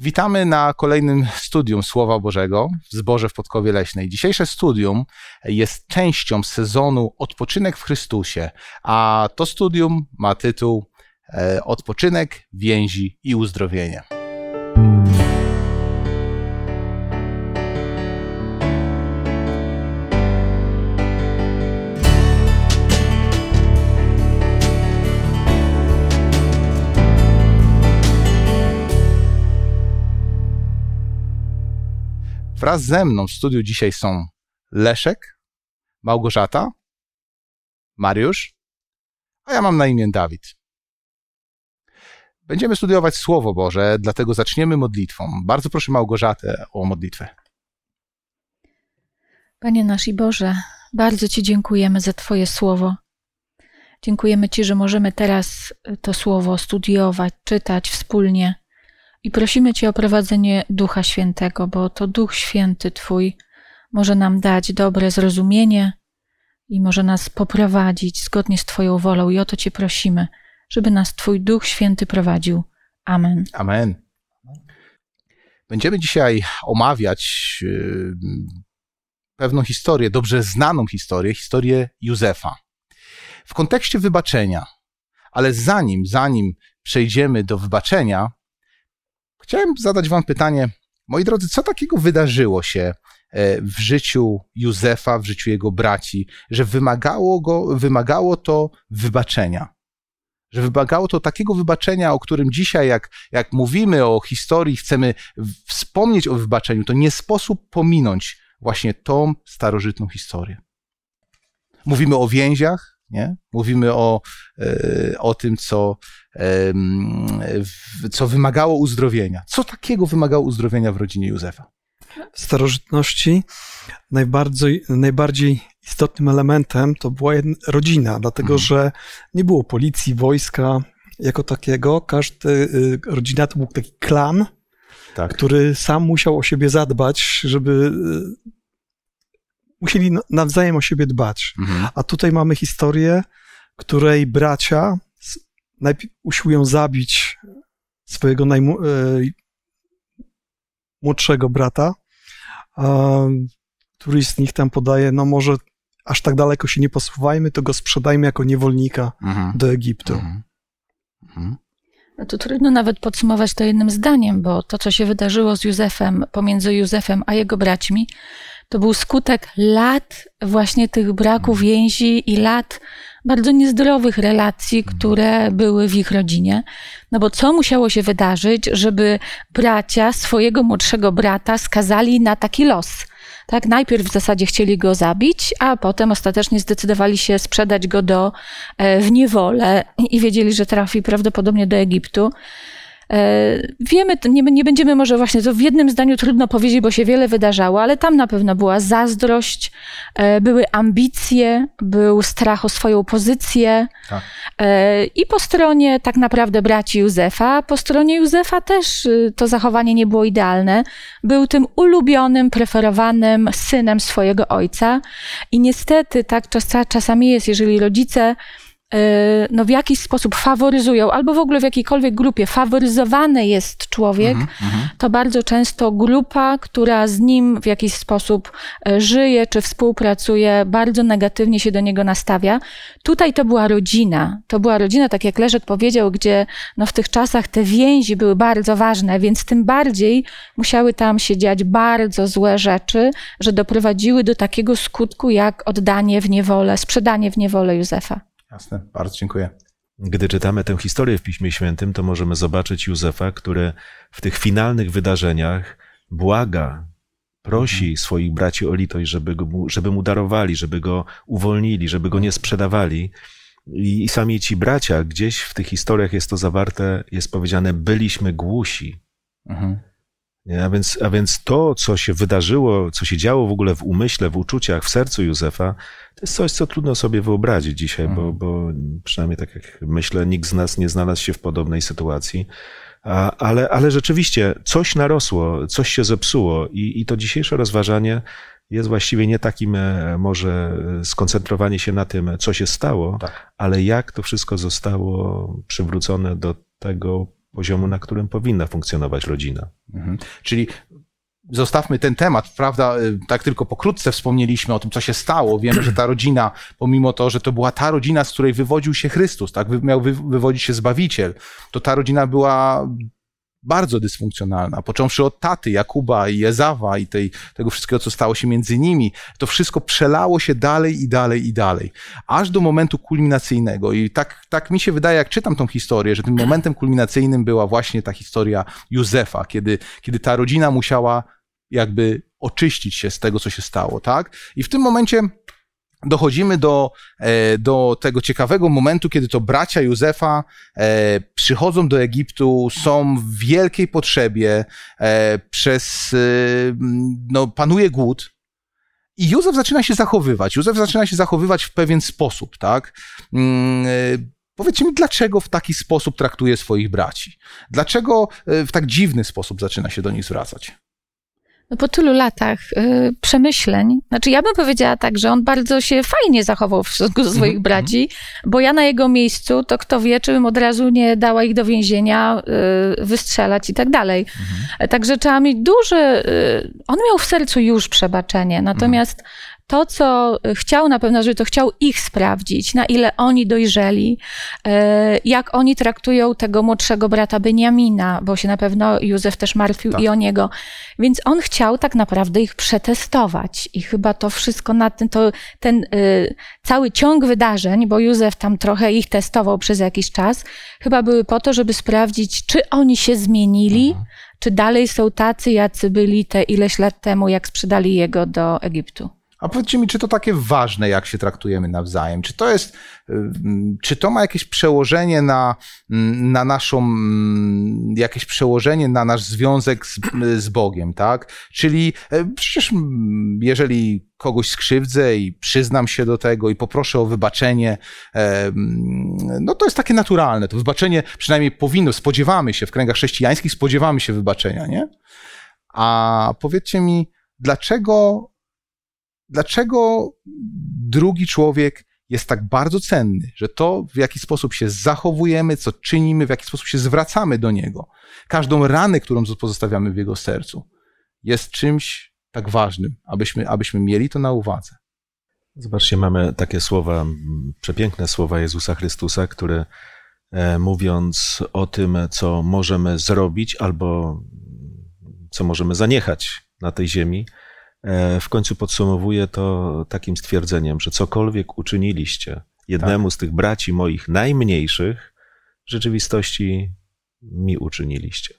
Witamy na kolejnym studium Słowa Bożego w Zborze w Podkowie Leśnej. Dzisiejsze studium jest częścią sezonu Odpoczynek w Chrystusie, a to studium ma tytuł e, Odpoczynek, więzi i uzdrowienie. Wraz ze mną w studiu dzisiaj są Leszek, Małgorzata, Mariusz, a ja mam na imię Dawid. Będziemy studiować Słowo Boże, dlatego zaczniemy modlitwą. Bardzo proszę Małgorzatę o modlitwę. Panie nasz i Boże, bardzo Ci dziękujemy za Twoje słowo. Dziękujemy Ci, że możemy teraz to słowo studiować, czytać wspólnie. I prosimy Cię o prowadzenie Ducha Świętego, bo to Duch Święty Twój może nam dać dobre zrozumienie i może nas poprowadzić zgodnie z Twoją wolą. I o to Cię prosimy, żeby nas Twój Duch Święty prowadził. Amen. Amen. Będziemy dzisiaj omawiać yy, pewną historię, dobrze znaną historię, historię Józefa. W kontekście wybaczenia. Ale zanim, zanim przejdziemy do wybaczenia, Chciałem zadać Wam pytanie, moi drodzy, co takiego wydarzyło się e, w życiu Józefa, w życiu jego braci, że wymagało, go, wymagało to wybaczenia? Że wymagało to takiego wybaczenia, o którym dzisiaj, jak, jak mówimy o historii, chcemy wspomnieć o wybaczeniu, to nie sposób pominąć właśnie tą starożytną historię. Mówimy o więziach, nie? Mówimy o, e, o tym, co, co wymagało uzdrowienia. Co takiego wymagało uzdrowienia w rodzinie Józefa? W starożytności najbardziej, najbardziej istotnym elementem to była rodzina, dlatego mhm. że nie było policji, wojska jako takiego. Każdy y, rodzina to był taki klan, tak. który sam musiał o siebie zadbać, żeby y, musieli nawzajem o siebie dbać. Mhm. A tutaj mamy historię, której bracia najpierw usiłują zabić swojego najmłodszego e, brata. Któryś z nich tam podaje, no może aż tak daleko się nie posuwajmy, to go sprzedajmy jako niewolnika mhm. do Egiptu. Mhm. mhm. No to trudno nawet podsumować to jednym zdaniem, bo to, co się wydarzyło z Józefem, pomiędzy Józefem a jego braćmi, to był skutek lat właśnie tych braków mhm. więzi i lat bardzo niezdrowych relacji, mhm. które były w ich rodzinie. No bo co musiało się wydarzyć, żeby bracia swojego młodszego brata skazali na taki los? Tak, najpierw w zasadzie chcieli go zabić, a potem ostatecznie zdecydowali się sprzedać go do, e, w niewolę i wiedzieli, że trafi prawdopodobnie do Egiptu. E, wiemy, nie, nie będziemy może właśnie, to w jednym zdaniu trudno powiedzieć, bo się wiele wydarzało, ale tam na pewno była zazdrość, e, były ambicje, był strach o swoją pozycję. Tak. E, I po stronie tak naprawdę braci Józefa, po stronie Józefa też y, to zachowanie nie było idealne. Był tym ulubionym, preferowanym synem swojego ojca. I niestety tak czasami jest, jeżeli rodzice no w jakiś sposób faworyzują, albo w ogóle w jakiejkolwiek grupie faworyzowany jest człowiek, mm -hmm. to bardzo często grupa, która z nim w jakiś sposób e, żyje czy współpracuje, bardzo negatywnie się do niego nastawia. Tutaj to była rodzina. To była rodzina, tak jak Leszek powiedział, gdzie no w tych czasach te więzi były bardzo ważne, więc tym bardziej musiały tam się dziać bardzo złe rzeczy, że doprowadziły do takiego skutku jak oddanie w niewolę, sprzedanie w niewolę Józefa. Jasne, bardzo dziękuję. Gdy czytamy tę historię w Piśmie Świętym, to możemy zobaczyć Józefa, który w tych finalnych wydarzeniach błaga, prosi mhm. swoich braci o litość, żeby, go, żeby mu darowali, żeby go uwolnili, żeby go nie sprzedawali. I, I sami ci bracia, gdzieś w tych historiach jest to zawarte, jest powiedziane, byliśmy głusi. Mhm. A więc, a więc to, co się wydarzyło, co się działo w ogóle w umyśle, w uczuciach, w sercu Józefa, to jest coś, co trudno sobie wyobrazić dzisiaj, bo, mhm. bo przynajmniej tak jak myślę, nikt z nas nie znalazł się w podobnej sytuacji. A, ale, ale rzeczywiście coś narosło, coś się zepsuło i, i to dzisiejsze rozważanie jest właściwie nie takim e, może skoncentrowanie się na tym, co się stało, tak. ale jak to wszystko zostało przywrócone do tego poziomu, na którym powinna funkcjonować rodzina. Mhm. Czyli zostawmy ten temat, prawda? Tak tylko pokrótce wspomnieliśmy o tym, co się stało. Wiemy, że ta rodzina, pomimo to, że to była ta rodzina, z której wywodził się Chrystus, tak? Miał wywodzić się Zbawiciel, to ta rodzina była bardzo dysfunkcjonalna, począwszy od taty Jakuba i Jezawa i tej, tego wszystkiego, co stało się między nimi, to wszystko przelało się dalej i dalej i dalej, aż do momentu kulminacyjnego. I tak, tak mi się wydaje, jak czytam tą historię, że tym momentem kulminacyjnym była właśnie ta historia Józefa, kiedy, kiedy ta rodzina musiała jakby oczyścić się z tego, co się stało, tak? I w tym momencie dochodzimy do, e, do tego ciekawego momentu, kiedy to bracia Józefa e, przychodzą do Egiptu, są w wielkiej potrzebie, e, przez, no, panuje głód. I Józef zaczyna się zachowywać. Józef zaczyna się zachowywać w pewien sposób, tak? Mm, powiedzcie mi, dlaczego w taki sposób traktuje swoich braci? Dlaczego w tak dziwny sposób zaczyna się do nich zwracać? No po tylu latach y, przemyśleń, znaczy ja bym powiedziała tak, że on bardzo się fajnie zachował w stosunku do swoich mm -hmm. braci, bo ja na jego miejscu, to kto wie, czy bym od razu nie dała ich do więzienia, y, wystrzelać i tak dalej. Mm -hmm. Także trzeba mieć duże, y, on miał w sercu już przebaczenie, natomiast to, co chciał na pewno, żeby to chciał ich sprawdzić, na ile oni dojrzeli, e, jak oni traktują tego młodszego brata Beniamina, bo się na pewno Józef też martwił tak. i o niego. Więc on chciał tak naprawdę ich przetestować. I chyba to wszystko na ten, to, ten y, cały ciąg wydarzeń, bo Józef tam trochę ich testował przez jakiś czas, chyba były po to, żeby sprawdzić, czy oni się zmienili, mhm. czy dalej są tacy, jacy byli te ileś lat temu, jak sprzedali jego do Egiptu. A powiedzcie mi, czy to takie ważne, jak się traktujemy nawzajem? Czy to jest, y, czy to ma jakieś przełożenie na, na naszą, mm, jakieś przełożenie na nasz związek z, z Bogiem, tak? Czyli e, przecież jeżeli kogoś skrzywdzę i przyznam się do tego i poproszę o wybaczenie, e, no to jest takie naturalne. To wybaczenie przynajmniej powinno, spodziewamy się w kręgach chrześcijańskich, spodziewamy się wybaczenia, nie? A powiedzcie mi, dlaczego dlaczego drugi człowiek jest tak bardzo cenny, że to, w jaki sposób się zachowujemy, co czynimy, w jaki sposób się zwracamy do niego, każdą ranę, którą pozostawiamy w jego sercu, jest czymś tak ważnym, abyśmy, abyśmy mieli to na uwadze. Zobaczcie, mamy takie słowa, przepiękne słowa Jezusa Chrystusa, które e, mówiąc o tym, co możemy zrobić albo co możemy zaniechać na tej ziemi, w końcu podsumowuje to takim stwierdzeniem, że cokolwiek uczyniliście jednemu tak. z tych braci moich najmniejszych, w rzeczywistości mi uczyniliście.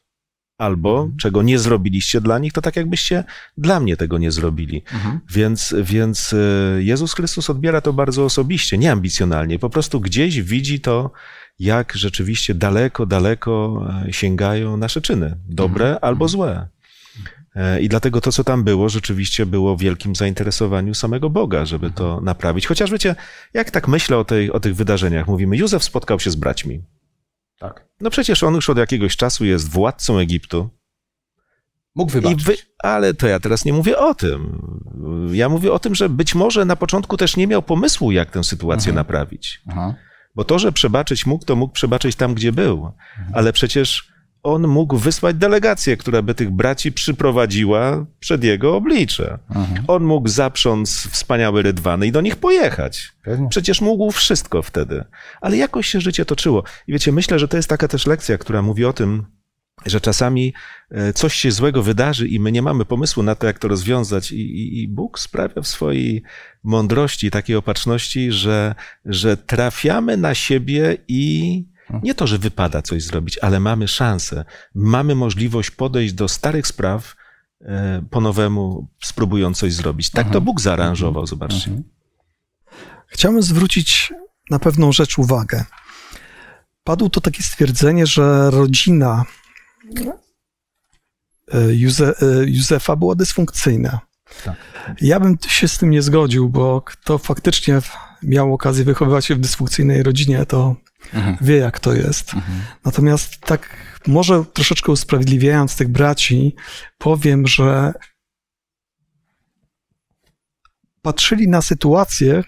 Albo mhm. czego nie zrobiliście dla nich, to tak jakbyście dla mnie tego nie zrobili. Mhm. Więc, więc e, Jezus Chrystus odbiera to bardzo osobiście, nie ambicjonalnie. Po prostu gdzieś widzi to, jak rzeczywiście daleko, daleko e, sięgają nasze czyny, dobre mhm. albo złe. E, I dlatego to, co tam było, rzeczywiście było wielkim zainteresowaniu samego Boga, żeby to naprawić. Chociaż wiecie, jak tak myślę o, tej, o tych wydarzeniach, mówimy, Józef spotkał się z braćmi. Tak. No przecież on już od jakiegoś czasu jest władcą Egiptu. Mógł wybaczyć. Wy... Ale to ja teraz nie mówię o tym. Ja mówię o tym, że być może na początku też nie miał pomysłu, jak tę sytuację mhm. naprawić. Aha. Bo to, że przebaczyć mógł, to mógł przebaczyć tam, gdzie był. Mhm. Ale przecież on mógł wysłać delegację, która by tych braci przyprowadziła przed jego oblicze. Mhm. On mógł zaprząc wspaniałe rydwany i do nich pojechać. Pewnie. Przecież mógł wszystko wtedy. Ale jakoś się życie toczyło. I wiecie, myślę, że to jest taka też lekcja, która mówi o tym, że czasami e, coś się złego wydarzy i my nie mamy pomysłu na to, jak to rozwiązać, i, i, i Bóg sprawia w swojej mądrości, takiej opatrzności, że, że trafiamy na siebie i nie to, że wypada coś zrobić, ale mamy szansę, mamy możliwość podejść do starych spraw e, po nowemu, spróbując coś zrobić. Tak to mhm. Bóg zaaranżował, mhm. zobaczcie. Mhm. Chciałbym zwrócić na pewną rzecz uwagę. Padło to takie stwierdzenie, że rodzina e, Józe, e, Józefa była dysfunkcyjna. Tak. Ja bym się z tym nie zgodził, bo kto faktycznie miał okazję wychowywać się w dysfunkcyjnej rodzinie, to mhm. wie, jak to jest. Mhm. Natomiast tak, może troszeczkę usprawiedliwiając tych braci, powiem, że patrzyli na sytuację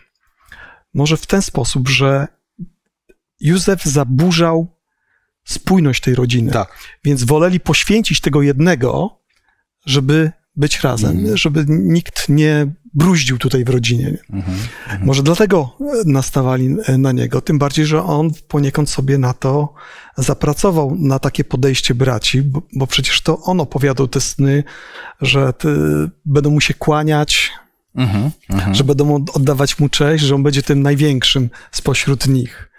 może w ten sposób, że Józef zaburzał spójność tej rodziny. Tak. Więc woleli poświęcić tego jednego, żeby być razem, Mhm. żeby nikt nie bruździł tutaj w rodzinie. Mhm. Może dlatego e, nastawali e, na niego, tym bardziej, że on poniekąd sobie na to zapracował, na takie podejście braci, bo, bo przecież to on opowiadał te sny, że będą mu się kłaniać, Mhm. Mhm. że będą od- oddawać mu cześć, że on będzie tym największym spośród nich.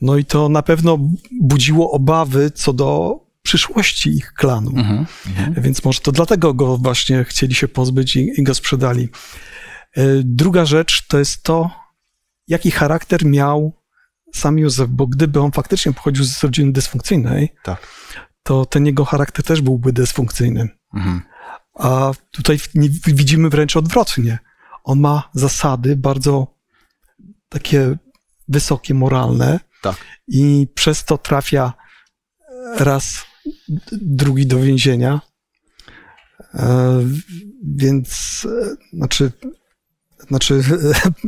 No i to na pewno budziło obawy co do przyszłości ich klanu. Mhm. Mhm. Więc może to dlatego go właśnie chcieli się pozbyć i, i go sprzedali. E, Druga rzecz to jest to, jaki charakter miał sam Józef, bo gdyby on faktycznie pochodził z rodziny dysfunkcyjnej, Tak. to ten jego charakter też byłby dysfunkcyjny. Mhm. A tutaj widzimy wręcz odwrotnie. On ma zasady bardzo takie wysokie, moralne Tak. i przez to trafia raz, drugi do więzienia. E, Więc, e, znaczy, znaczy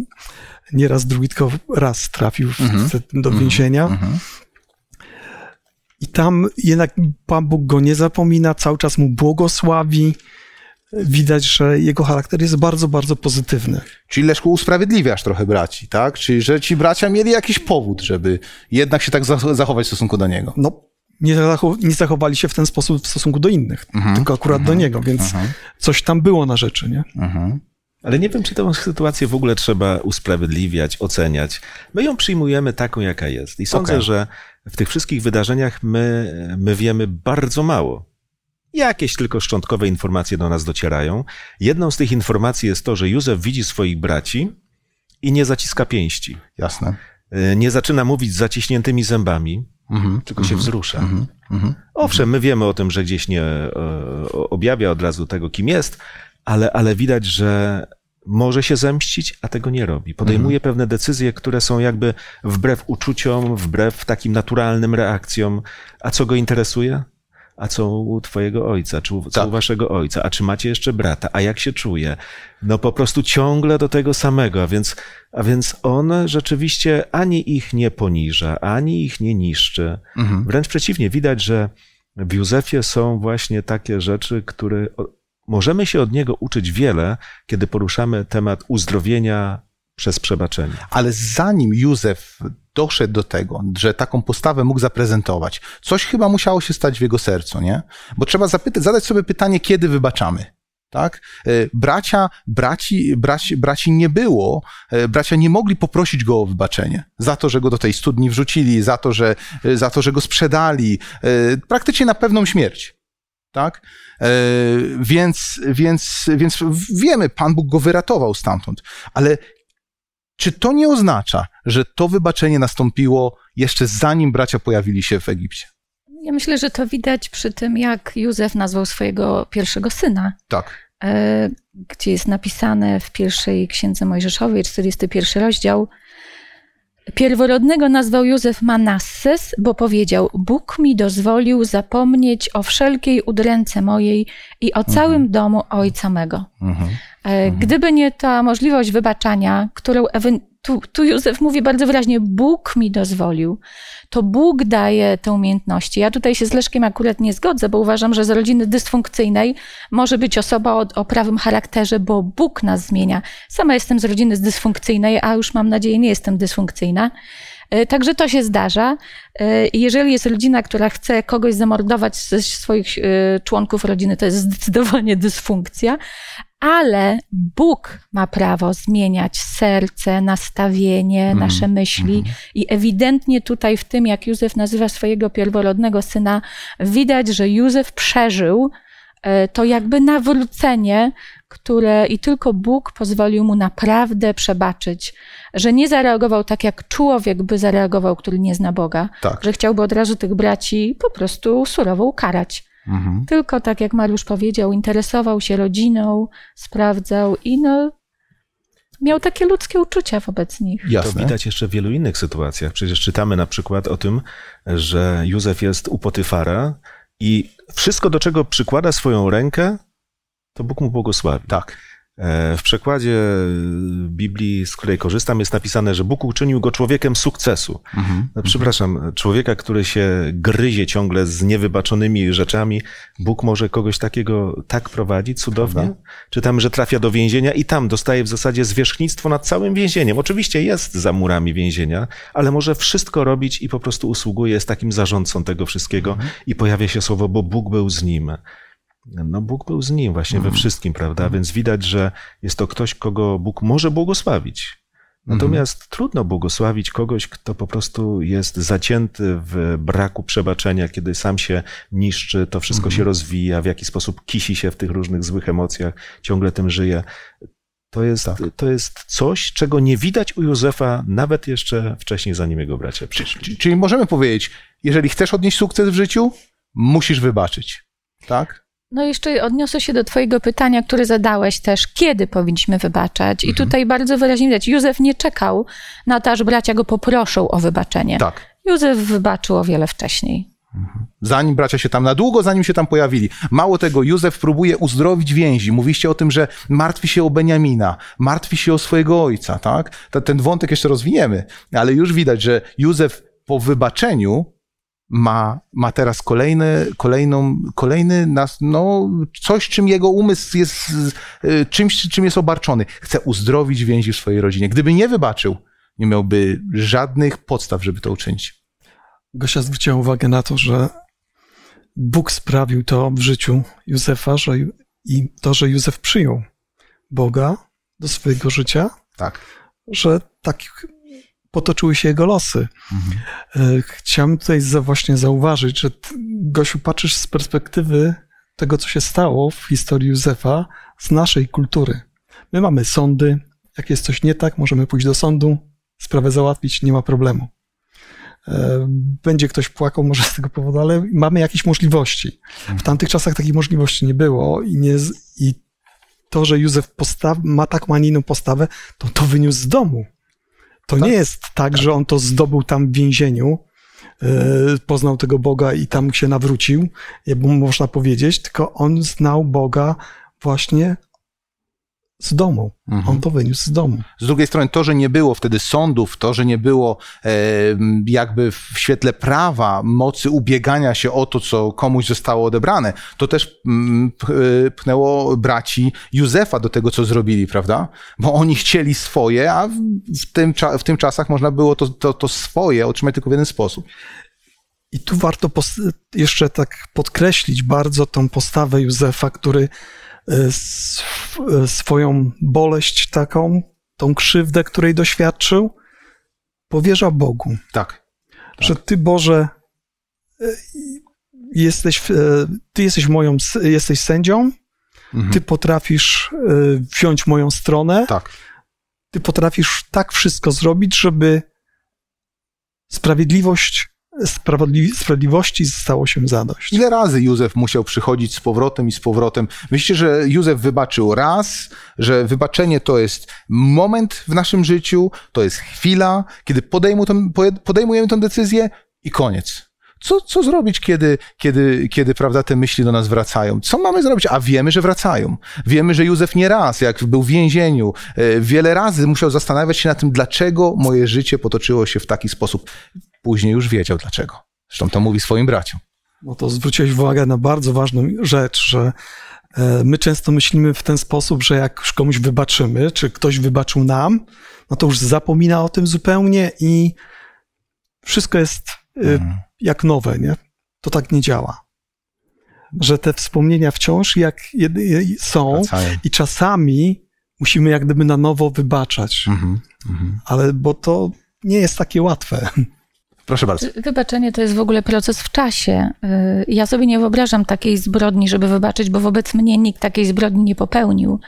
nie raz, drugi, tylko raz trafił Mhm. do Mhm. więzienia. Mhm. I tam jednak Pan Bóg go nie zapomina, cały czas mu błogosławi. Widać, że jego charakter jest bardzo, bardzo pozytywny. Czyli Leszku usprawiedliwiasz trochę braci, tak? Czyli że ci bracia mieli jakiś powód, żeby jednak się tak zach- zachować w stosunku do niego. No, nie, zachow- nie zachowali się w ten sposób w stosunku do innych, Mhm. tylko akurat do niego, więc Mhm. coś tam było na rzeczy, nie? Mhm. Ale nie wiem, czy tę sytuację w ogóle trzeba usprawiedliwiać, oceniać. My ją przyjmujemy taką, jaka jest. I sądzę, Okej. że w tych wszystkich wydarzeniach my, my wiemy bardzo mało. Jakieś tylko szczątkowe informacje do nas docierają. Jedną z tych informacji jest to, że Józef widzi swoich braci i nie zaciska pięści. Jasne. Y, Nie zaczyna mówić z zaciśniętymi zębami, Mhm. tylko się Mhm. wzrusza. Mhm. Mhm. Owszem, my wiemy o tym, że gdzieś nie e, objawia od razu tego, kim jest, ale, ale widać, że może się zemścić, a tego nie robi. Podejmuje pewne decyzje, które są jakby wbrew uczuciom, wbrew takim naturalnym reakcjom. A co go interesuje? A co u twojego ojca, czy u, co Tak. u waszego ojca? A czy macie jeszcze brata? A jak się czuje? No po prostu ciągle do tego samego, a więc, a więc on rzeczywiście ani ich nie poniża, ani ich nie niszczy. Mhm. Wręcz przeciwnie, widać, że w Józefie są właśnie takie rzeczy, które możemy się od niego uczyć wiele, kiedy poruszamy temat uzdrowienia przez przebaczenie. Ale zanim Józef doszedł do tego, że taką postawę mógł zaprezentować, coś chyba musiało się stać w jego sercu, nie? Bo trzeba zapytać, zadać sobie pytanie, kiedy wybaczamy. Tak? E, Bracia, braci, braci, braci nie było, e, bracia nie mogli poprosić go o wybaczenie za to, że go do tej studni wrzucili, za to, że, e, za to, że go sprzedali, praktycznie na pewną śmierć. Tak? Więc, więc, więc wiemy, Pan Bóg go wyratował stamtąd. Ale czy to nie oznacza, że to wybaczenie nastąpiło jeszcze zanim bracia pojawili się w Egipcie? Ja myślę, że to widać przy tym, jak Józef nazwał swojego pierwszego syna, Tak. e, gdzie jest napisane w pierwszej księdze Mojżeszowej, 41 rozdział. Pierworodnego nazwał Józef Manasses, bo powiedział: Bóg mi dozwolił zapomnieć o wszelkiej udręce mojej i o całym domu ojca mego. Mhm. E, Gdyby nie ta możliwość wybaczania, którą ewen- tu, tu Józef mówi bardzo wyraźnie, Bóg mi dozwolił, to Bóg daje te umiejętności. Ja tutaj się z Leszkiem akurat nie zgodzę, bo uważam, że z rodziny dysfunkcyjnej może być osoba o, o prawym charakterze, bo Bóg nas zmienia. Sama jestem z rodziny dysfunkcyjnej, a już mam nadzieję nie jestem dysfunkcyjna. E, Także to się zdarza. E, Jeżeli jest rodzina, która chce kogoś zamordować ze swoich e, członków rodziny, to jest zdecydowanie dysfunkcja, ale Bóg ma prawo zmieniać serce, nastawienie, nasze myśli. I ewidentnie tutaj w tym, jak Józef nazywa swojego pierworodnego syna, widać, że Józef przeżył to jakby nawrócenie, które i tylko Bóg pozwolił mu naprawdę przebaczyć, że nie zareagował tak, jak człowiek by zareagował, który nie zna Boga, Tak. że chciałby od razu tych braci po prostu surowo ukarać. Mhm. Tylko tak jak Mariusz powiedział, interesował się rodziną, sprawdzał i no, miał takie ludzkie uczucia wobec nich. To Jasne. widać jeszcze w wielu innych sytuacjach. Przecież czytamy na przykład o tym, że Józef jest u Potyfara i wszystko, do czego przykłada swoją rękę, to Bóg mu błogosławi. Tak. E, w przekładzie Biblii, z której korzystam, jest napisane, że Bóg uczynił go człowiekiem sukcesu. Mhm. No, przepraszam, człowieka, który się gryzie ciągle z niewybaczonymi rzeczami, Bóg może kogoś takiego tak prowadzić cudownie? Prawda. Czytamy, że trafia do więzienia i tam dostaje w zasadzie zwierzchnictwo nad całym więzieniem. Oczywiście jest za murami więzienia, ale może wszystko robić i po prostu usługuje, jest takim zarządcą tego wszystkiego Mhm. i pojawia się słowo, bo Bóg był z nim. No Bóg był z nim właśnie Mhm. we wszystkim, prawda? Więc widać, że jest to ktoś, kogo Bóg może błogosławić. Natomiast Mhm. trudno błogosławić kogoś, kto po prostu jest zacięty w braku przebaczenia, kiedy sam się niszczy, to wszystko Mhm. się rozwija, w jaki sposób kisi się w tych różnych złych emocjach, ciągle tym żyje. To jest, Tak. to jest coś, czego nie widać u Józefa nawet jeszcze wcześniej, zanim jego bracia przyszli. Czyli- Czyli możemy powiedzieć, jeżeli chcesz odnieść sukces w życiu, musisz wybaczyć. Tak? No jeszcze odniosę się do Twojego pytania, które zadałeś też, kiedy powinniśmy wybaczać. I Mhm. tutaj bardzo wyraźnie widać, Józef nie czekał na to, aż bracia go poproszą o wybaczenie. Tak. Józef wybaczył o wiele wcześniej. Zanim bracia się tam, na długo zanim się tam pojawili. Mało tego, Józef próbuje uzdrowić więzi. Mówiście o tym, że martwi się o Beniamina, martwi się o swojego ojca, tak? Ten wątek jeszcze rozwiniemy, ale już widać, że Józef po wybaczeniu ma, ma teraz kolejny, kolejną, kolejny, nas, no, coś, czym jego umysł jest, y, czymś, czym jest obarczony. Chce uzdrowić więzi w swojej rodzinie. Gdyby nie wybaczył, nie miałby żadnych podstaw, żeby to uczynić. Gosia zwróciła uwagę na to, że Bóg sprawił to w życiu Józefa, że i to, że Józef przyjął Boga do swojego życia, Tak. że tak potoczyły się jego losy. Mhm. E, Chciałem tutaj za, właśnie zauważyć, że Gosiu, patrzysz z perspektywy tego, co się stało w historii Józefa z naszej kultury. My mamy sądy, jak jest coś nie tak, możemy pójść do sądu, sprawę załatwić, nie ma problemu. E, Będzie ktoś płakał może z tego powodu, ale mamy jakieś możliwości. W tamtych czasach takiej możliwości nie było i, nie, i to, że Józef postaw, ma taką, a nie inną postawę, to to wyniósł z domu. To Tak. nie jest tak, że on to zdobył tam w więzieniu, e, poznał tego Boga i tam się nawrócił, jakby można powiedzieć, tylko on znał Boga właśnie z domu. Mhm. On to wyniósł z domu. Z drugiej strony to, że nie było wtedy sądów, to, że nie było e, jakby w świetle prawa mocy ubiegania się o to, co komuś zostało odebrane, to też mm, e, pchnęło braci Józefa do tego, co zrobili, prawda? Bo oni chcieli swoje, a w, tym, w tym czasach można było to, to, to swoje otrzymać tylko w jeden sposób. I tu warto jeszcze tak podkreślić bardzo tą postawę Józefa, który swoją boleść taką, tą krzywdę, której doświadczył, powierza Bogu. Tak. Że Ty, Boże, e, jesteś, e, Ty jesteś moją, jesteś sędzią, Mhm. Ty potrafisz e, wziąć moją stronę, Tak. Ty potrafisz tak wszystko zrobić, żeby sprawiedliwość, sprawiedli, sprawiedliwości stało się zadość. Ile razy Józef musiał przychodzić z powrotem i z powrotem? Myślicie, że Józef wybaczył raz, że wybaczenie to jest moment w naszym życiu, to jest chwila, kiedy podejmujemy tę decyzję i koniec. Co, co zrobić, kiedy, kiedy, kiedy prawda, te myśli do nas wracają? Co mamy zrobić? A wiemy, że wracają. Wiemy, że Józef nie raz, jak był w więzieniu, e, wiele razy musiał zastanawiać się nad tym, dlaczego moje życie potoczyło się w taki sposób. Później już wiedział dlaczego. Zresztą to mówi swoim braciom. No to zwróciłeś uwagę na bardzo ważną rzecz, że e, my często myślimy w ten sposób, że jak już komuś wybaczymy, czy ktoś wybaczył nam, no to już zapomina o tym zupełnie i wszystko jest e, Mhm. jak nowe, nie? To tak nie działa. Że te wspomnienia wciąż jak są Wracają. i czasami musimy jak gdyby na nowo wybaczać, Mhm. Mhm. ale bo to nie jest takie łatwe. Proszę bardzo. Wybaczenie to jest w ogóle proces w czasie. Y, Ja sobie nie wyobrażam takiej zbrodni, żeby wybaczyć, bo wobec mnie nikt takiej zbrodni nie popełnił.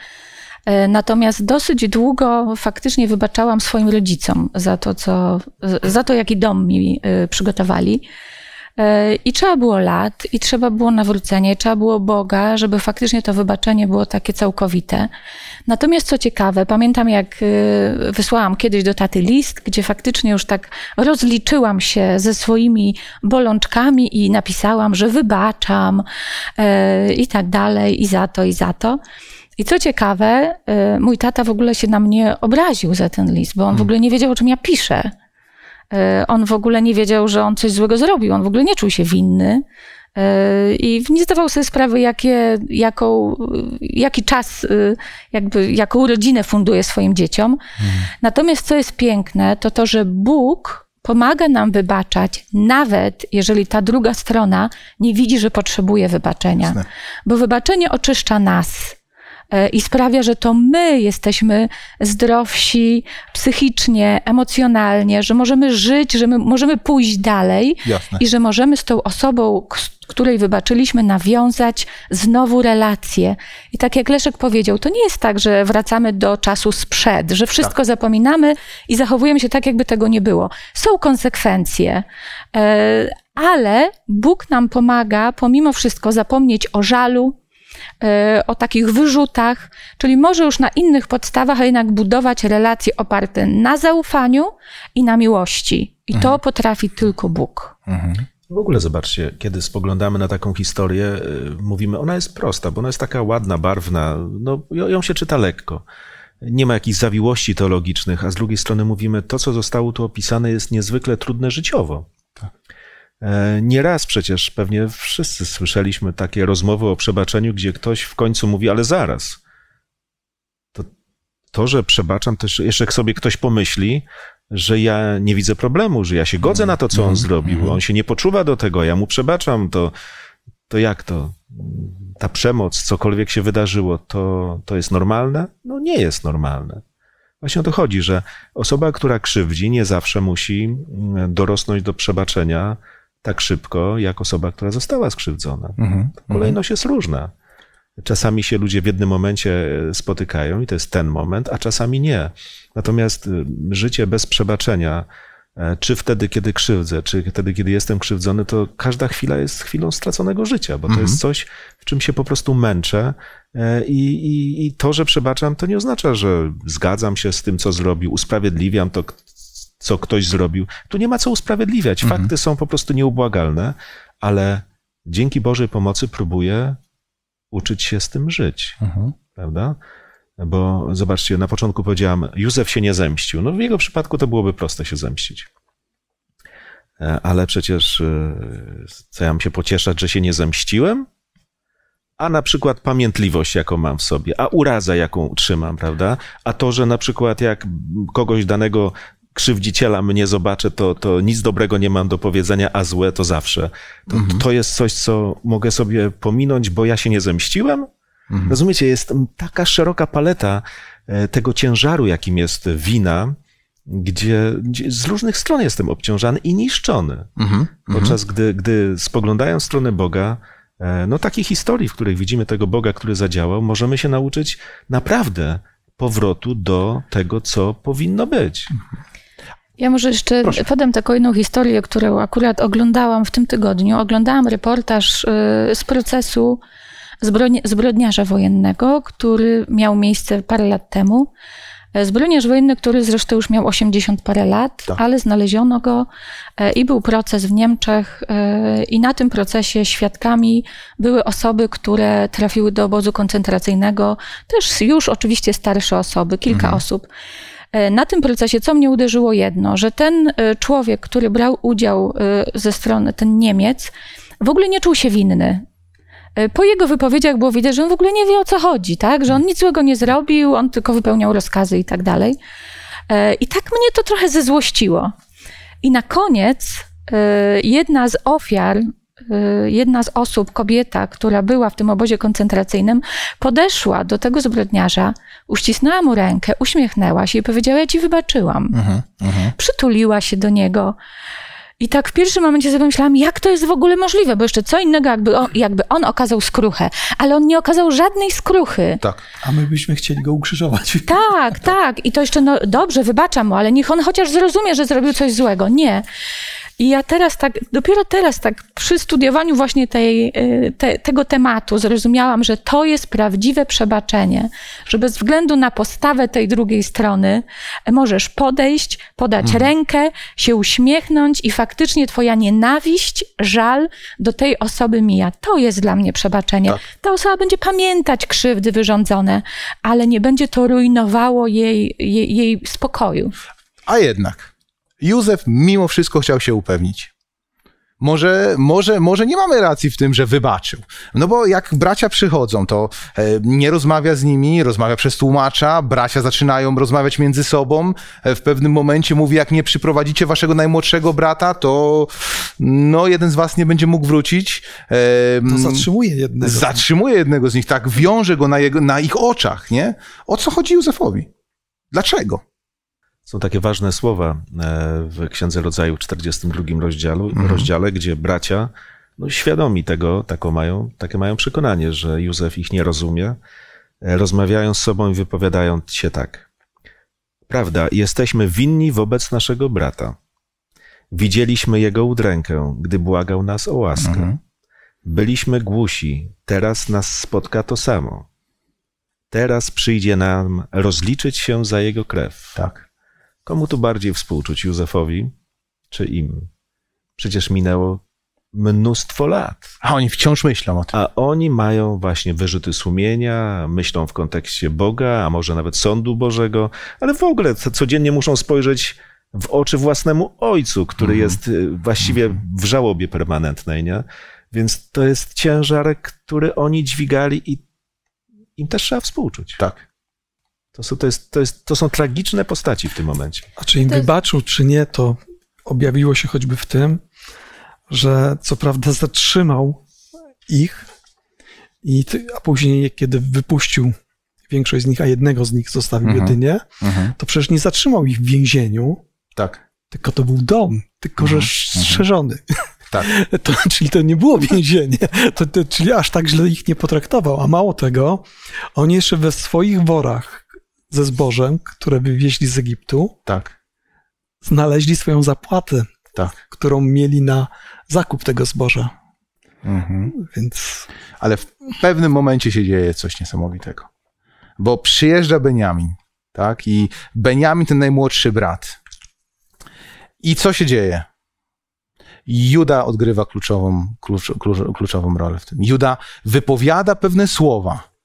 Y, Natomiast dosyć długo faktycznie wybaczałam swoim rodzicom za to, co, za to jaki dom mi y, przygotowali. Y, I trzeba było lat, i trzeba było nawrócenie, trzeba było Boga, żeby faktycznie to wybaczenie było takie całkowite. Natomiast co ciekawe, pamiętam jak y, wysłałam kiedyś do taty list, gdzie faktycznie już tak rozliczyłam się ze swoimi bolączkami i napisałam, że wybaczam y, i tak dalej, i za to, i za to. I co ciekawe, mój tata w ogóle się na mnie obraził za ten list, bo on w ogóle nie wiedział, o czym ja piszę. Y, On w ogóle nie wiedział, że on coś złego zrobił. On w ogóle nie czuł się winny. y, I nie zdawał sobie sprawy, jakie, jaką, jaki czas, y, jakby, jaką rodzinę funduje swoim dzieciom. Natomiast co jest piękne, to to, że Bóg pomaga nam wybaczać, nawet jeżeli ta druga strona nie widzi, że potrzebuje wybaczenia. Bo wybaczenie oczyszcza nas e, i sprawia, że to my jesteśmy zdrowsi psychicznie, emocjonalnie, że możemy żyć, że my możemy pójść dalej Jasne. i że możemy z tą osobą, której wybaczyliśmy, nawiązać znowu relacje. I tak jak Leszek powiedział, to nie jest tak, że wracamy do czasu sprzed, że wszystko zapominamy i zachowujemy się tak, jakby tego nie było. Są konsekwencje, e, ale Bóg nam pomaga pomimo wszystko zapomnieć o żalu, e, o takich wyrzutach, czyli może już na innych podstawach, a jednak budować relacje oparte na zaufaniu i na miłości. I to potrafi tylko Bóg. W ogóle zobaczcie, kiedy spoglądamy na taką historię, y, mówimy, ona jest prosta, bo ona jest taka ładna, barwna, no ją się czyta lekko. Nie ma jakichś zawiłości teologicznych, a z drugiej strony mówimy, to co zostało tu opisane jest niezwykle trudne życiowo. E, Nieraz przecież pewnie wszyscy słyszeliśmy takie rozmowy o przebaczeniu, gdzie ktoś w końcu mówi, ale zaraz. To, to że przebaczam, też jeszcze sobie ktoś pomyśli, że ja nie widzę problemu, że ja się godzę na to, co on zrobił. On się nie poczuwa do tego, ja mu przebaczam, to, to jak to? Ta przemoc, cokolwiek się wydarzyło, to, to jest normalne? No nie jest normalne. Właśnie o to chodzi, że osoba, która krzywdzi, nie zawsze musi mm, dorosnąć do przebaczenia tak szybko, jak osoba, która została skrzywdzona. Mhm. Kolejność jest różna. Czasami się ludzie w jednym momencie e, spotykają i to jest ten moment, a czasami nie. Natomiast y, życie bez przebaczenia, e, czy wtedy, kiedy krzywdzę, czy wtedy, kiedy jestem krzywdzony, to każda chwila jest chwilą straconego życia, bo to jest coś, w czym się po prostu męczę. e, I, i, I to, że przebaczam, to nie oznacza, że zgadzam się z tym, co zrobił, usprawiedliwiam to, co ktoś zrobił. Tu nie ma co usprawiedliwiać. Fakty są po prostu nieubłagalne, ale dzięki Bożej pomocy próbuję uczyć się z tym żyć, Mhm. prawda? Bo zobaczcie, na początku powiedziałam, Józef się nie zemścił. No w jego przypadku to byłoby proste się zemścić. E, Ale przecież e, co ja mam się pocieszać, że się nie zemściłem? A na przykład pamiętliwość, jaką mam w sobie, a uraza, jaką trzymam, prawda? A to, że na przykład jak kogoś danego krzywdziciela mnie zobaczę, to, to nic dobrego nie mam do powiedzenia, a złe to zawsze. To, to jest coś, co mogę sobie pominąć, bo ja się nie zemściłem? Rozumiecie, jest taka szeroka paleta e, tego ciężaru, jakim jest wina, gdzie, gdzie z różnych stron jestem obciążany i niszczony. Mhm. Podczas gdy, gdy spoglądają w stronę Boga, e, no takich historii, w których widzimy tego Boga, który zadziałał, możemy się nauczyć naprawdę powrotu do tego, co powinno być. Ja może jeszcze podam taką jedną historię, którą akurat oglądałam w tym tygodniu. Oglądałam reportaż y, z procesu zbrodni- zbrodniarza wojennego, który miał miejsce parę lat temu. E, Zbrodniarz wojenny, który zresztą już miał 80 parę lat, Tak. ale znaleziono go e, i był proces w Niemczech e, i na tym procesie świadkami były osoby, które trafiły do obozu koncentracyjnego, też już oczywiście starsze osoby, kilka osób. E, Na tym procesie, co mnie uderzyło jedno, że ten e, człowiek, który brał udział e, ze strony, ten Niemiec, w ogóle nie czuł się winny. Po jego wypowiedziach było widać, że on w ogóle nie wie o co chodzi, tak? Że on nic złego nie zrobił, on tylko wypełniał rozkazy i tak dalej. I tak mnie to trochę zezłościło. I na koniec jedna z ofiar, jedna z osób, kobieta, która była w tym obozie koncentracyjnym, podeszła do tego zbrodniarza, uścisnęła mu rękę, uśmiechnęła się i powiedziała: Ja ci wybaczyłam. Mhm. Mhm. Przytuliła się do niego. I tak w pierwszym momencie sobie myślałam, jak to jest w ogóle możliwe, bo jeszcze co innego, jakby on, jakby on okazał skruchę, ale on nie okazał żadnej skruchy. Tak. A my byśmy chcieli go ukrzyżować. Tak, tak. I to jeszcze, no dobrze, wybaczam mu, ale niech on chociaż zrozumie, że zrobił coś złego. Nie. I ja teraz tak, dopiero teraz tak przy studiowaniu właśnie tej, y, te, tego tematu zrozumiałam, że to jest prawdziwe przebaczenie, że bez względu na postawę tej drugiej strony możesz podejść, podać Mhm. rękę, się uśmiechnąć i faktycznie twoja nienawiść, żal do tej osoby mija. To jest dla mnie przebaczenie. Tak. Ta osoba będzie pamiętać krzywdy wyrządzone, ale nie będzie to rujnowało jej, jej, jej spokoju. A jednak, Józef mimo wszystko chciał się upewnić. Może, może, może nie mamy racji w tym, że wybaczył. No bo jak bracia przychodzą, to e, nie rozmawia z nimi, rozmawia przez tłumacza, bracia zaczynają rozmawiać między sobą. E, w pewnym momencie mówi, jak nie przyprowadzicie waszego najmłodszego brata, to no, jeden z was nie będzie mógł wrócić. E, To zatrzymuje jednego. zatrzymuje jednego z nich, tak, wiąże go na, jego, na ich oczach, nie? O co chodzi Józefowi? Dlaczego? Są takie ważne słowa e, w Księdze Rodzaju w 42 rozdziale, Mhm. rozdziale gdzie bracia no, świadomi tego, taką mają, takie mają przekonanie, że Józef ich nie rozumie, e, rozmawiają z sobą i wypowiadają się tak. Prawda, jesteśmy winni wobec naszego brata. Widzieliśmy jego udrękę, gdy błagał nas o łaskę. Mhm. Byliśmy głusi, teraz nas spotka to samo. Teraz przyjdzie nam rozliczyć się za jego krew. Tak. Komu tu bardziej współczuć, Józefowi czy im? Przecież minęło mnóstwo lat, A oni wciąż myślą o tym. a oni mają właśnie wyrzuty sumienia, myślą w kontekście Boga, a może nawet sądu Bożego, ale w ogóle co- codziennie muszą spojrzeć w oczy własnemu ojcu, który Mhm. jest y, właściwie w żałobie permanentnej, nie? Więc to jest ciężar, który oni dźwigali i im też trzeba współczuć. Tak. To są, to, jest, to, jest, to są tragiczne postaci w tym momencie. A czy im wybaczył, czy nie, to objawiło się choćby w tym, że co prawda zatrzymał ich, i, ty- a później, kiedy wypuścił większość z nich, a jednego z nich zostawił Mhm. jedynie, Mhm. to przecież nie zatrzymał ich w więzieniu, Tak. tylko to był dom, tylko że Mhm. strzeżony. Tak. To, czyli to nie było więzienie, to, to, czyli aż tak źle ich nie potraktował. A mało tego, oni jeszcze we swoich worach ze zbożem, które wywieźli z Egiptu, Tak. znaleźli swoją zapłatę, Tak. którą mieli na zakup tego zboża. Mhm. Więc Ale w pewnym momencie się dzieje coś niesamowitego. Bo przyjeżdża Beniamin, tak? I Beniamin, ten najmłodszy brat. I co się dzieje? Juda odgrywa kluczową, klucz, klucz, kluczową rolę w tym. Juda wypowiada pewne słowa,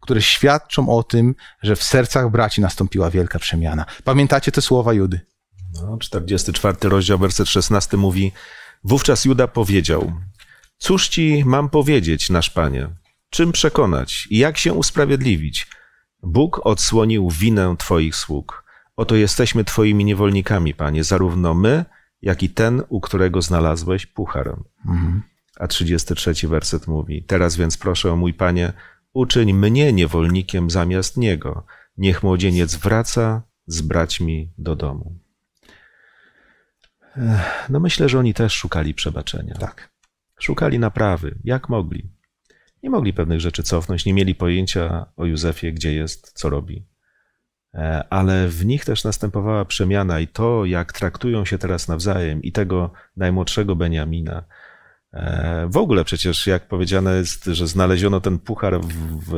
które świadczą o tym, że w sercach braci nastąpiła wielka przemiana. Pamiętacie te słowa Judy? No, 44 rozdział, werset 16 mówi: Wówczas Juda powiedział: Cóż ci mam powiedzieć, nasz panie? Czym przekonać i jak się usprawiedliwić? Bóg odsłonił winę twoich sług. Oto jesteśmy twoimi niewolnikami, panie, zarówno my, jak i ten, u którego znalazłeś puchar. Mhm. A 33 werset mówi: Teraz więc proszę, mój panie, uczyń mnie niewolnikiem zamiast niego. Niech młodzieniec wraca z braćmi do domu. No myślę, że oni też szukali przebaczenia. Tak. Szukali naprawy, jak mogli. Nie mogli pewnych rzeczy cofnąć, nie mieli pojęcia o Józefie, gdzie jest, co robi. E, Ale w nich też następowała przemiana i to, jak traktują się teraz nawzajem i tego najmłodszego Beniamina. E, W ogóle przecież, jak powiedziane jest, że znaleziono ten puchar w, w,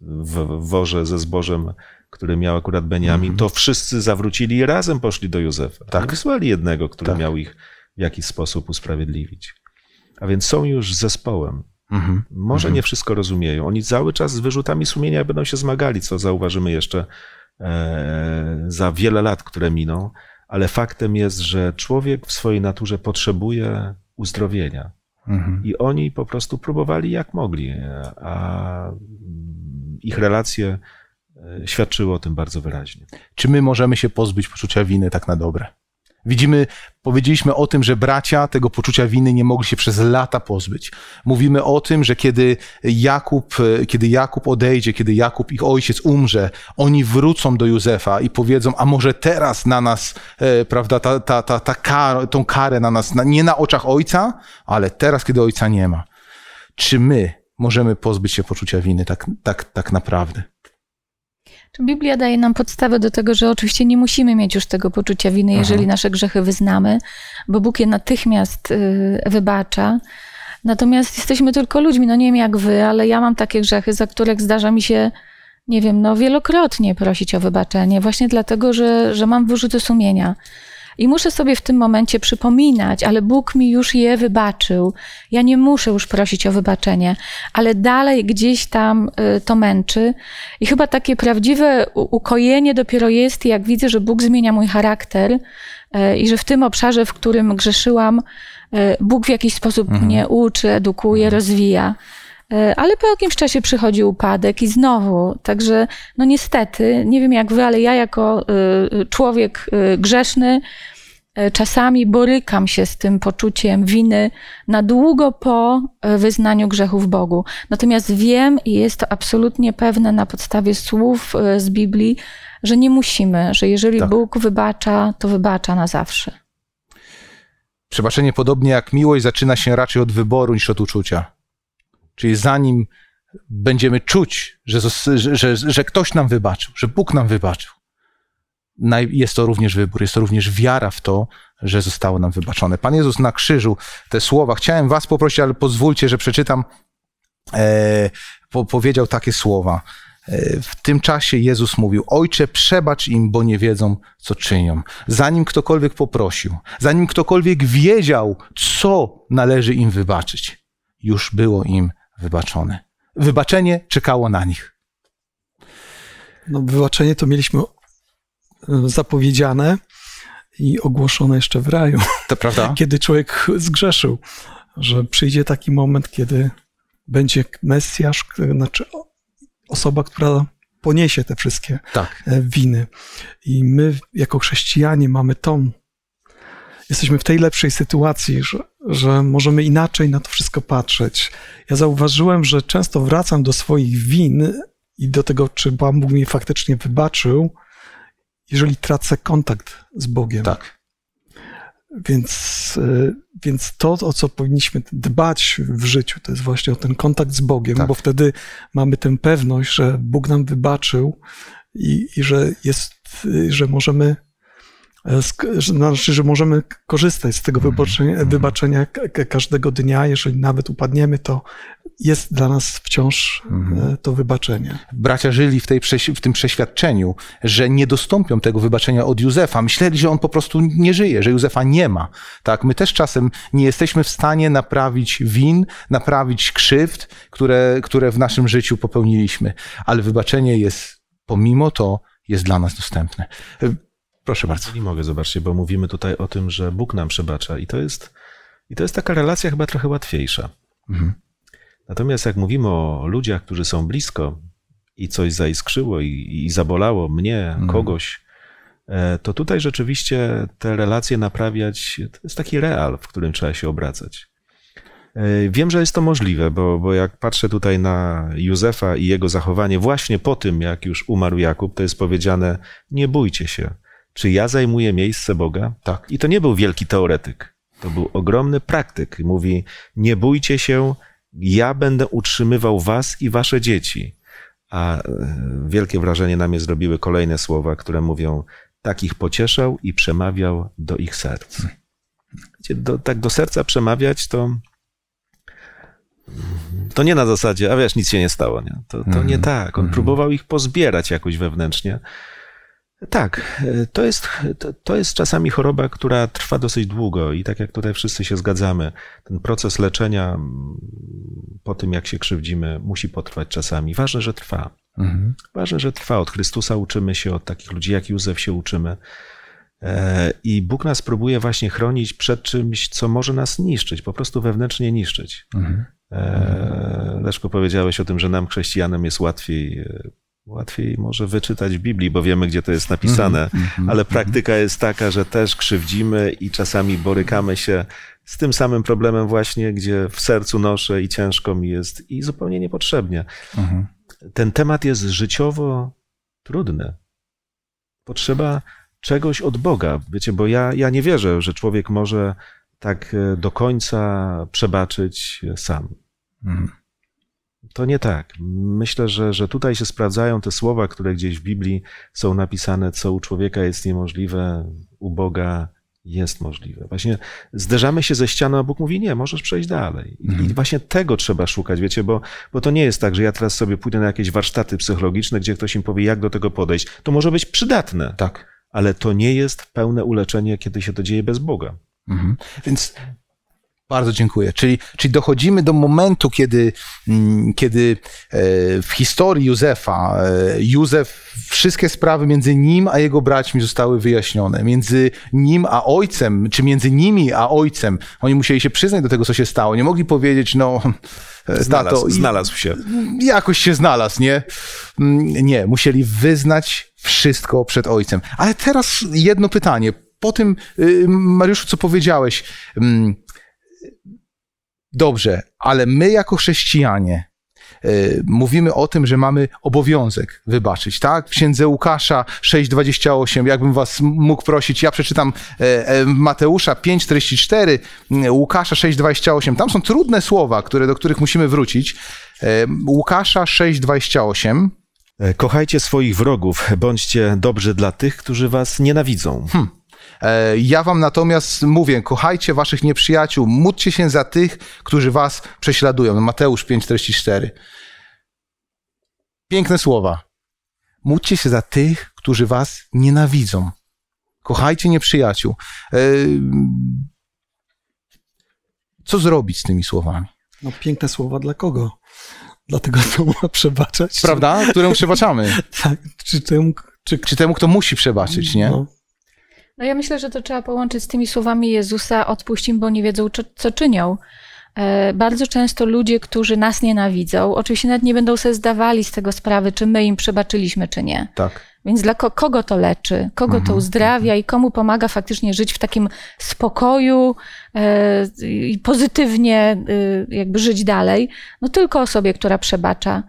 w worze ze zbożem, który miał akurat Beniamin, Mhm. to wszyscy zawrócili i razem poszli do Józefa. Tak. Wysłali jednego, który Tak. miał ich w jakiś sposób usprawiedliwić. A więc są już zespołem. Mhm. Może Mhm. nie wszystko rozumieją. Oni cały czas z wyrzutami sumienia będą się zmagali, co zauważymy jeszcze e, za wiele lat, które miną, ale faktem jest, że człowiek w swojej naturze potrzebuje uzdrowienia. Mhm. I oni po prostu próbowali jak mogli, e, a mm, ich relacje e, świadczyły o tym bardzo wyraźnie. Czy my możemy się pozbyć poczucia winy tak na dobre? Widzimy, powiedzieliśmy o tym, że bracia tego poczucia winy nie mogli się przez lata pozbyć. Mówimy o tym, że kiedy Jakub, kiedy Jakub odejdzie, kiedy Jakub, ich ojciec, umrze, oni wrócą do Józefa i powiedzą, a może teraz na nas, e, prawda, ta, ta, ta, ta kar, tą karę na nas, na, nie na oczach ojca, ale teraz, kiedy ojca nie ma. Czy my możemy pozbyć się poczucia winy tak, tak, tak naprawdę? Biblia daje nam podstawę do tego, że oczywiście nie musimy mieć już tego poczucia winy, jeżeli Aha. nasze grzechy wyznamy, bo Bóg je natychmiast y, wybacza. Natomiast jesteśmy tylko ludźmi, no nie wiem jak wy, ale ja mam takie grzechy, za których zdarza mi się, nie wiem, no wielokrotnie prosić o wybaczenie, właśnie dlatego, że, że mam wyrzuty sumienia. I muszę sobie w tym momencie przypominać, ale Bóg mi już je wybaczył. Ja nie muszę już prosić o wybaczenie, ale dalej gdzieś tam y, to męczy. I chyba takie prawdziwe ukojenie dopiero jest, jak widzę, że Bóg zmienia mój charakter y, i że w tym obszarze, w którym grzeszyłam, y, Bóg w jakiś sposób mnie uczy, edukuje, rozwija. Y, Ale po jakimś czasie przychodzi upadek i znowu. Także, no niestety, nie wiem jak wy, ale ja jako y, człowiek y, grzeszny czasami borykam się z tym poczuciem winy na długo po wyznaniu grzechów Bogu. Natomiast wiem i jest to absolutnie pewne na podstawie słów z Biblii, że nie musimy, że jeżeli Tak. Bóg wybacza, to wybacza na zawsze. Przebaczenie, podobnie jak miłość, zaczyna się raczej od wyboru niż od uczucia. Czyli zanim będziemy czuć, że, że, że, ktoś nam wybaczył, że Bóg nam wybaczył, jest to również wybór, jest to również wiara w to, że zostało nam wybaczone. Pan Jezus na krzyżu te słowa, chciałem Was poprosić, ale pozwólcie, że przeczytam, e, po, powiedział takie słowa. E, W tym czasie Jezus mówił: Ojcze, przebacz im, bo nie wiedzą, co czynią. Zanim ktokolwiek poprosił, zanim ktokolwiek wiedział, co należy im wybaczyć, już było im wybaczone. Wybaczenie czekało na nich. No, wybaczenie to mieliśmy e, zapowiedziane i ogłoszone jeszcze w raju, To prawda? kiedy człowiek zgrzeszył, że przyjdzie taki moment, kiedy będzie Mesjasz, znaczy osoba, która poniesie te wszystkie Tak. e, winy. I my, jako chrześcijanie, mamy tą. Jesteśmy w tej lepszej sytuacji, że, że możemy inaczej na to wszystko patrzeć. Ja zauważyłem, że często wracam do swoich win i do tego, czy Pan Bóg mi faktycznie wybaczył, jeżeli tracę kontakt z Bogiem. Tak. Więc, e, więc to, o co powinniśmy dbać w życiu, to jest właśnie o ten kontakt z Bogiem, Tak. bo wtedy mamy tę pewność, że Bóg nam wybaczył i, i że jest, że możemy znaczy, że możemy korzystać z tego Mhm. wybaczenia, wybaczenia ka- każdego dnia, jeżeli nawet upadniemy, to jest dla nas wciąż Mhm. e, to wybaczenie. Bracia żyli w, tej, w tym przeświadczeniu, że nie dostąpią tego wybaczenia od Józefa. Myśleli, że on po prostu nie żyje, że Józefa nie ma. Tak, my też czasem nie jesteśmy w stanie naprawić win, naprawić krzywd, które, które w naszym życiu popełniliśmy, ale wybaczenie jest, pomimo to, jest dla nas dostępne. Proszę bardzo. Nie mogę, zobaczcie, bo mówimy tutaj o tym, że Bóg nam przebacza i to jest, i to jest taka relacja chyba trochę łatwiejsza. Mhm. Natomiast jak mówimy o ludziach, którzy są blisko i coś zaiskrzyło i, i zabolało mnie, kogoś, e, to tutaj rzeczywiście te relacje naprawiać to jest taki real, w którym trzeba się obracać. E, Wiem, że jest to możliwe, bo, bo jak patrzę tutaj na Józefa i jego zachowanie właśnie po tym, jak już umarł Jakub, to jest powiedziane: Nie bójcie się, czy ja zajmuję miejsce Boga? Tak. I to nie był wielki teoretyk, to był ogromny praktyk. Mówi: Nie bójcie się, ja będę utrzymywał was i wasze dzieci. A e, wielkie wrażenie na mnie zrobiły kolejne słowa, które mówią: Tak ich pocieszał i przemawiał do ich serc. Do, tak do serca przemawiać to. To nie na zasadzie, a wiesz, nic się nie stało. Nie? To, to nie tak. On próbował ich pozbierać jakoś wewnętrznie. Tak, e, to jest, to, to jest czasami choroba, która trwa dosyć długo i tak jak tutaj wszyscy się zgadzamy, ten proces leczenia mm, po tym, jak się krzywdzimy, musi potrwać czasami. Ważne, że trwa. Mhm. Ważne, że trwa. Od Chrystusa uczymy się, od takich ludzi jak Józef się uczymy. E, I Bóg nas próbuje właśnie chronić przed czymś, co może nas niszczyć, po prostu wewnętrznie niszczyć. Mhm. E, Leszko, powiedziałeś o tym, że nam, chrześcijanom, jest łatwiej. Łatwiej może wyczytać w Biblii, bo wiemy, gdzie to jest napisane, ale praktyka jest taka, że też krzywdzimy i czasami borykamy się z tym samym problemem właśnie, gdzie w sercu noszę i ciężko mi jest i zupełnie niepotrzebnie. Mhm. Ten temat jest życiowo trudny. Potrzeba czegoś od Boga. Wiecie, bo ja, ja nie wierzę, że człowiek może tak e, do końca przebaczyć sam. Mhm. To nie tak. Myślę, że, że tutaj się sprawdzają te słowa, które gdzieś w Biblii są napisane, co u człowieka jest niemożliwe, u Boga jest możliwe. Właśnie zderzamy się ze ścianą, a Bóg mówi, nie, możesz przejść dalej. I Mhm. właśnie tego trzeba szukać, wiecie, bo, bo to nie jest tak, że ja teraz sobie pójdę na jakieś warsztaty psychologiczne, gdzie ktoś im powie, jak do tego podejść. To może być przydatne, Tak. ale to nie jest pełne uleczenie, kiedy się to dzieje bez Boga. Mhm. Więc bardzo dziękuję. Czyli, czyli dochodzimy do momentu, kiedy, mm, kiedy e, w historii Józefa e, Józef, wszystkie sprawy między nim a jego braćmi zostały wyjaśnione. Między nim a ojcem, czy między nimi a ojcem. Oni musieli się przyznać do tego, co się stało. Nie mogli powiedzieć, no, e, Znalazł, tato, znalazł się. jakoś się znalazł, nie? Mm, Nie, musieli wyznać wszystko przed ojcem. Ale teraz jedno pytanie. Po tym, y, Mariuszu, co powiedziałeś, mm, dobrze, ale my jako chrześcijanie y, mówimy o tym, że mamy obowiązek wybaczyć, tak? W księdze Łukasza 6,28, jakbym was mógł prosić, ja przeczytam e, e, Mateusza 5,44, mm, Łukasza 6,28. Tam są trudne słowa, które, do których musimy wrócić. E, Łukasza 6,28. E, Kochajcie swoich wrogów, bądźcie dobrzy dla tych, którzy was nienawidzą. E, Ja wam natomiast mówię, kochajcie waszych nieprzyjaciół, módlcie się za tych, którzy was prześladują. Mateusz 5,44. Piękne słowa. Módlcie się za tych, którzy was nienawidzą. Kochajcie nieprzyjaciół. E, Co zrobić z tymi słowami? No piękne słowa dla kogo? Dla tego, kto ma przebaczać? Prawda? Któremu przebaczamy. Tak, czy temu, czy... Czy temu, kto musi przebaczyć, nie? No, No ja myślę, że to trzeba połączyć z tymi słowami Jezusa, odpuść im, bo nie wiedzą, co, co czynią. E, Bardzo często ludzie, którzy nas nienawidzą, oczywiście nawet nie będą sobie zdawali z tego sprawy, czy my im przebaczyliśmy, czy nie. Tak. Więc dla ko- kogo to leczy, kogo to uzdrawia i komu pomaga faktycznie żyć w takim spokoju e, i pozytywnie e, jakby żyć dalej? No tylko osobie, która przebacza.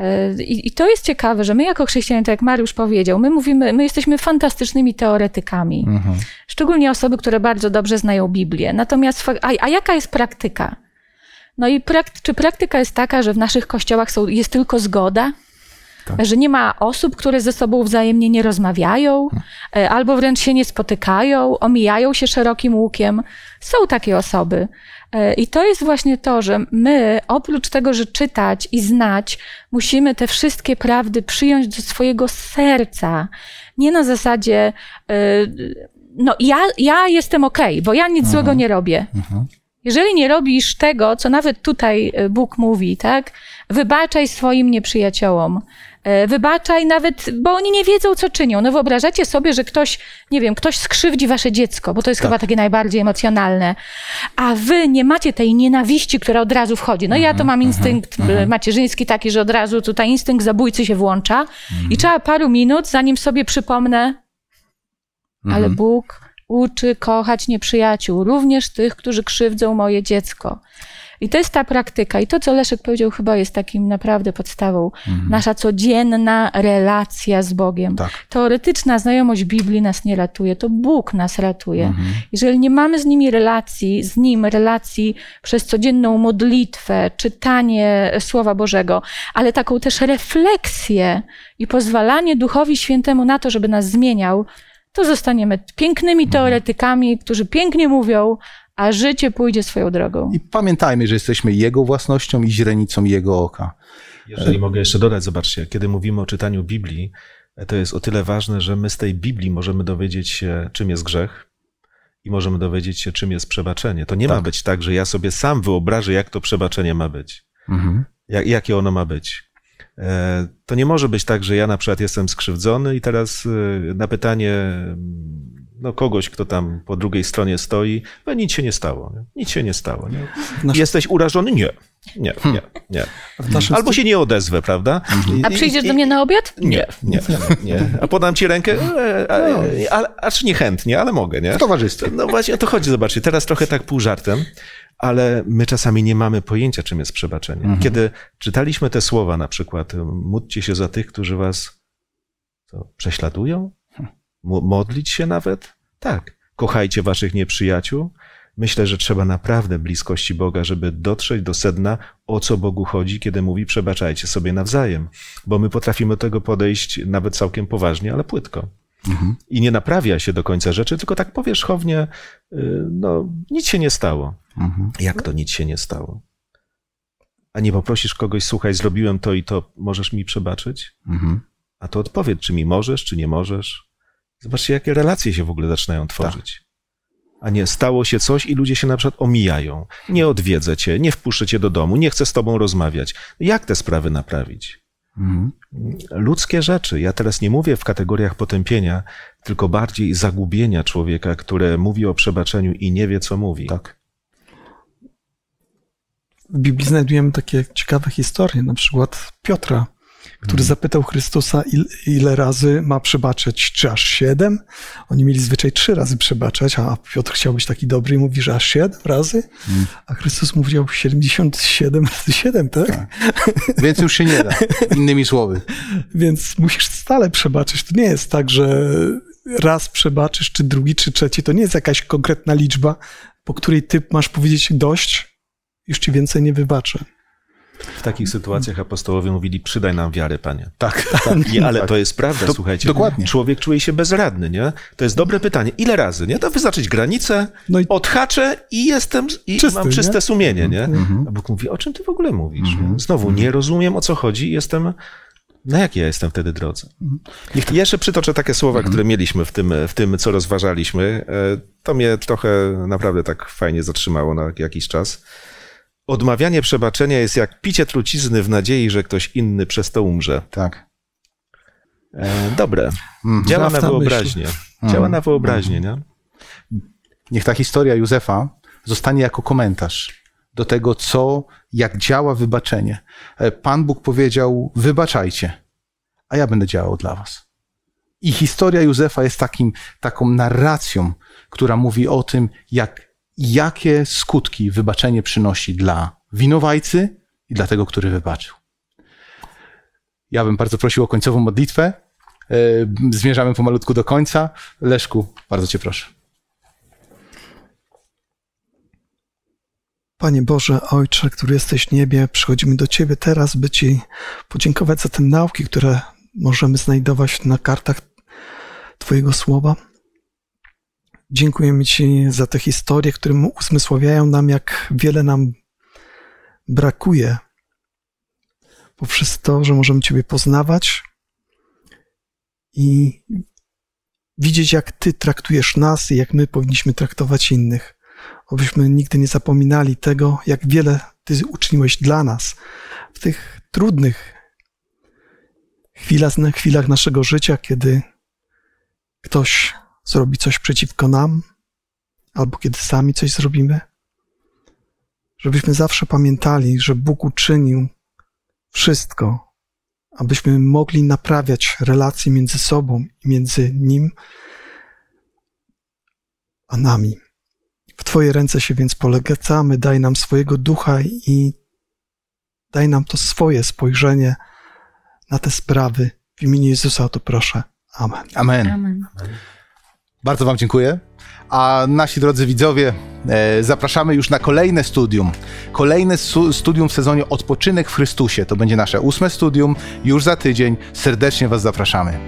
E, I, I to jest ciekawe, że my jako chrześcijanie, tak jak Mariusz powiedział, my mówimy, my jesteśmy fantastycznymi teoretykami. Mhm. Szczególnie osoby, które bardzo dobrze znają Biblię. Natomiast, a, a jaka jest praktyka? No i czy praktyka jest taka, że w naszych kościołach są, jest tylko zgoda? Tak. Że nie ma osób, które ze sobą wzajemnie nie rozmawiają, e, albo wręcz się nie spotykają, omijają się szerokim łukiem. Są takie osoby. E, I to jest właśnie to, że my, oprócz tego, że czytać i znać, musimy te wszystkie prawdy przyjąć do swojego serca. Nie na zasadzie, e, no ja, ja jestem okej, bo ja nic złego nie robię. Mhm. Jeżeli nie robisz tego, co nawet tutaj e, Bóg mówi, tak? Wybaczaj swoim nieprzyjaciołom. E, Wybaczaj nawet, bo oni nie wiedzą, co czynią. No wyobrażacie sobie, że ktoś, nie wiem, ktoś skrzywdzi wasze dziecko, bo to jest Tak. chyba takie najbardziej emocjonalne, a wy nie macie tej nienawiści, która od razu wchodzi. No ja to mam instynkt e, macierzyński taki, że od razu tutaj instynkt zabójcy się włącza i trzeba paru minut, zanim sobie przypomnę, ale Mhm. Bóg uczy kochać nieprzyjaciół, również tych, którzy krzywdzą moje dziecko. I to jest ta praktyka. I to, co Leszek powiedział, chyba jest takim naprawdę podstawą. Nasza codzienna relacja z Bogiem. Tak. Teoretyczna znajomość Biblii nas nie ratuje, to Bóg nas ratuje. Mhm. Jeżeli nie mamy z nimi relacji, z Nim relacji przez codzienną modlitwę, czytanie Słowa Bożego, ale taką też refleksję i pozwalanie Duchowi Świętemu na to, żeby nas zmieniał, to zostaniemy pięknymi teoretykami, którzy pięknie mówią, a życie pójdzie swoją drogą. I pamiętajmy, że jesteśmy Jego własnością i źrenicą Jego oka. Jeżeli mogę jeszcze dodać, zobaczcie, kiedy mówimy o czytaniu Biblii, to jest o tyle ważne, że my z tej Biblii możemy dowiedzieć się, czym jest grzech i możemy dowiedzieć się, czym jest przebaczenie. To nie ma Tak. być tak, że ja sobie sam wyobrażę, jak to przebaczenie ma być. Mhm. Jak, jakie ono ma być. E, To nie może być tak, że ja na przykład jestem skrzywdzony i teraz e, na pytanie no, kogoś, kto tam po drugiej stronie stoi, no nic się nie stało. Nie? Nic się nie stało. Nie? w naszym, Jesteś urażony? Nie. Nie, nie, nie. naszym Albo się nie odezwę, prawda? A I- przyjdziesz i- do mnie na obiad? Nie, nie, nie. A podam ci rękę? E, e, ale, acz niechętnie, ale mogę, nie? W towarzystwie. No właśnie o to chodzi, zobaczcie. Teraz trochę tak pół żartem, ale my czasami nie mamy pojęcia, czym jest przebaczenie. Kiedy czytaliśmy te słowa na przykład, módlcie się za tych, którzy was co, prześladują? Mo- Modlić się nawet? Tak. Kochajcie waszych nieprzyjaciół. Myślę, że trzeba naprawdę bliskości Boga, żeby dotrzeć do sedna, o co Bogu chodzi, kiedy mówi przebaczajcie sobie nawzajem. Bo my potrafimy do tego podejść nawet całkiem poważnie, ale płytko. Mhm. I nie naprawia się do końca rzeczy, tylko tak powierzchownie, y, no, nic się nie stało. Mhm. Jak to nic się nie stało? A nie poprosisz kogoś, słuchaj, zrobiłem to i to, możesz mi przebaczyć? Mhm. A to odpowiedz, czy mi możesz, czy nie możesz. Zobaczcie, jakie relacje się w ogóle zaczynają tworzyć. A nie, stało się coś i ludzie się na przykład omijają. Nie odwiedzę cię, nie wpuszczę cię do domu, nie chcę z tobą rozmawiać. Jak te sprawy naprawić? Mhm. Ludzkie rzeczy. Ja teraz nie mówię w kategoriach potępienia, tylko bardziej zagubienia człowieka, które mówi o przebaczeniu i nie wie, co mówi. Tak. W Biblii znajdujemy takie ciekawe historie, na przykład Piotra, który zapytał Chrystusa, il, ile razy ma przebaczać, czy aż siedem? Oni mieli zwyczaj trzy razy przebaczać, a Piotr chciał być taki dobry i mówi, że aż siedem razy? A Chrystus mówił 77 razy siedem, tak? Więc już się nie da. Innymi słowy. Więc musisz stale przebaczyć. To nie jest tak, że raz przebaczysz, czy drugi, czy trzeci. To nie jest jakaś konkretna liczba, po której ty masz powiedzieć dość, już ci więcej nie wybaczę. W takich sytuacjach apostołowie mówili, przydaj nam wiary, Panie. Tak, tak. Nie, ale tak. to jest prawda, Do- słuchajcie. dokładnie. Człowiek czuje się bezradny, nie? To jest dobre pytanie. Ile razy, nie? To wyznaczyć granicę, No i odhaczę i jestem, i Czysty, mam czyste nie? sumienie, nie? Mhm. A Bóg mówi, o czym ty w ogóle mówisz? Mhm. Znowu, nie rozumiem, o co chodzi, jestem... Na jakiej ja jestem wtedy drodze? Niech Jeszcze przytoczę takie słowa, które mieliśmy w tym, w tym, co rozważaliśmy. E, To mnie trochę naprawdę tak fajnie zatrzymało na jakiś czas. Odmawianie przebaczenia jest jak picie trucizny w nadziei, że ktoś inny przez to umrze. tak. E, Dobre. Mhm. Działa na wyobraźnię. Działa na wyobraźnię, nie? Niech ta historia Józefa zostanie jako komentarz do tego, co, jak działa wybaczenie. E, Pan Bóg powiedział: Wybaczajcie, a ja będę działał dla Was. I historia Józefa jest takim, taką narracją, która mówi o tym, jak, jakie skutki wybaczenie przynosi dla winowajcy i dla tego, który wybaczył. Ja bym bardzo prosił o końcową modlitwę. E, Zmierzamy pomalutku do końca. Leszku, bardzo Cię proszę. Panie Boże, Ojcze, który jesteś w niebie, przychodzimy do Ciebie teraz, by Ci podziękować za te nauki, które możemy znajdować na kartach Twojego słowa. Dziękujemy Ci za te historie, które uzmysławiają nam, jak wiele nam brakuje. Poprzez to, że możemy Ciebie poznawać i widzieć, jak Ty traktujesz nas i jak my powinniśmy traktować innych. Abyśmy nigdy nie zapominali tego, jak wiele Ty uczyniłeś dla nas w tych trudnych chwilach, chwilach naszego życia, kiedy ktoś zrobi coś przeciwko nam, albo kiedy sami coś zrobimy. Żebyśmy zawsze pamiętali, że Bóg uczynił wszystko, abyśmy mogli naprawiać relacje między sobą i między Nim a nami. W Twoje ręce się więc polegamy, daj nam swojego ducha i daj nam to swoje spojrzenie na te sprawy. W imieniu Jezusa o to proszę. Amen. Amen. Amen. Bardzo Wam dziękuję. A nasi drodzy widzowie, e, zapraszamy już na kolejne studium. Kolejne studium w sezonie Odpoczynek w Chrystusie. To będzie nasze ósme studium, już za tydzień. Serdecznie Was zapraszamy.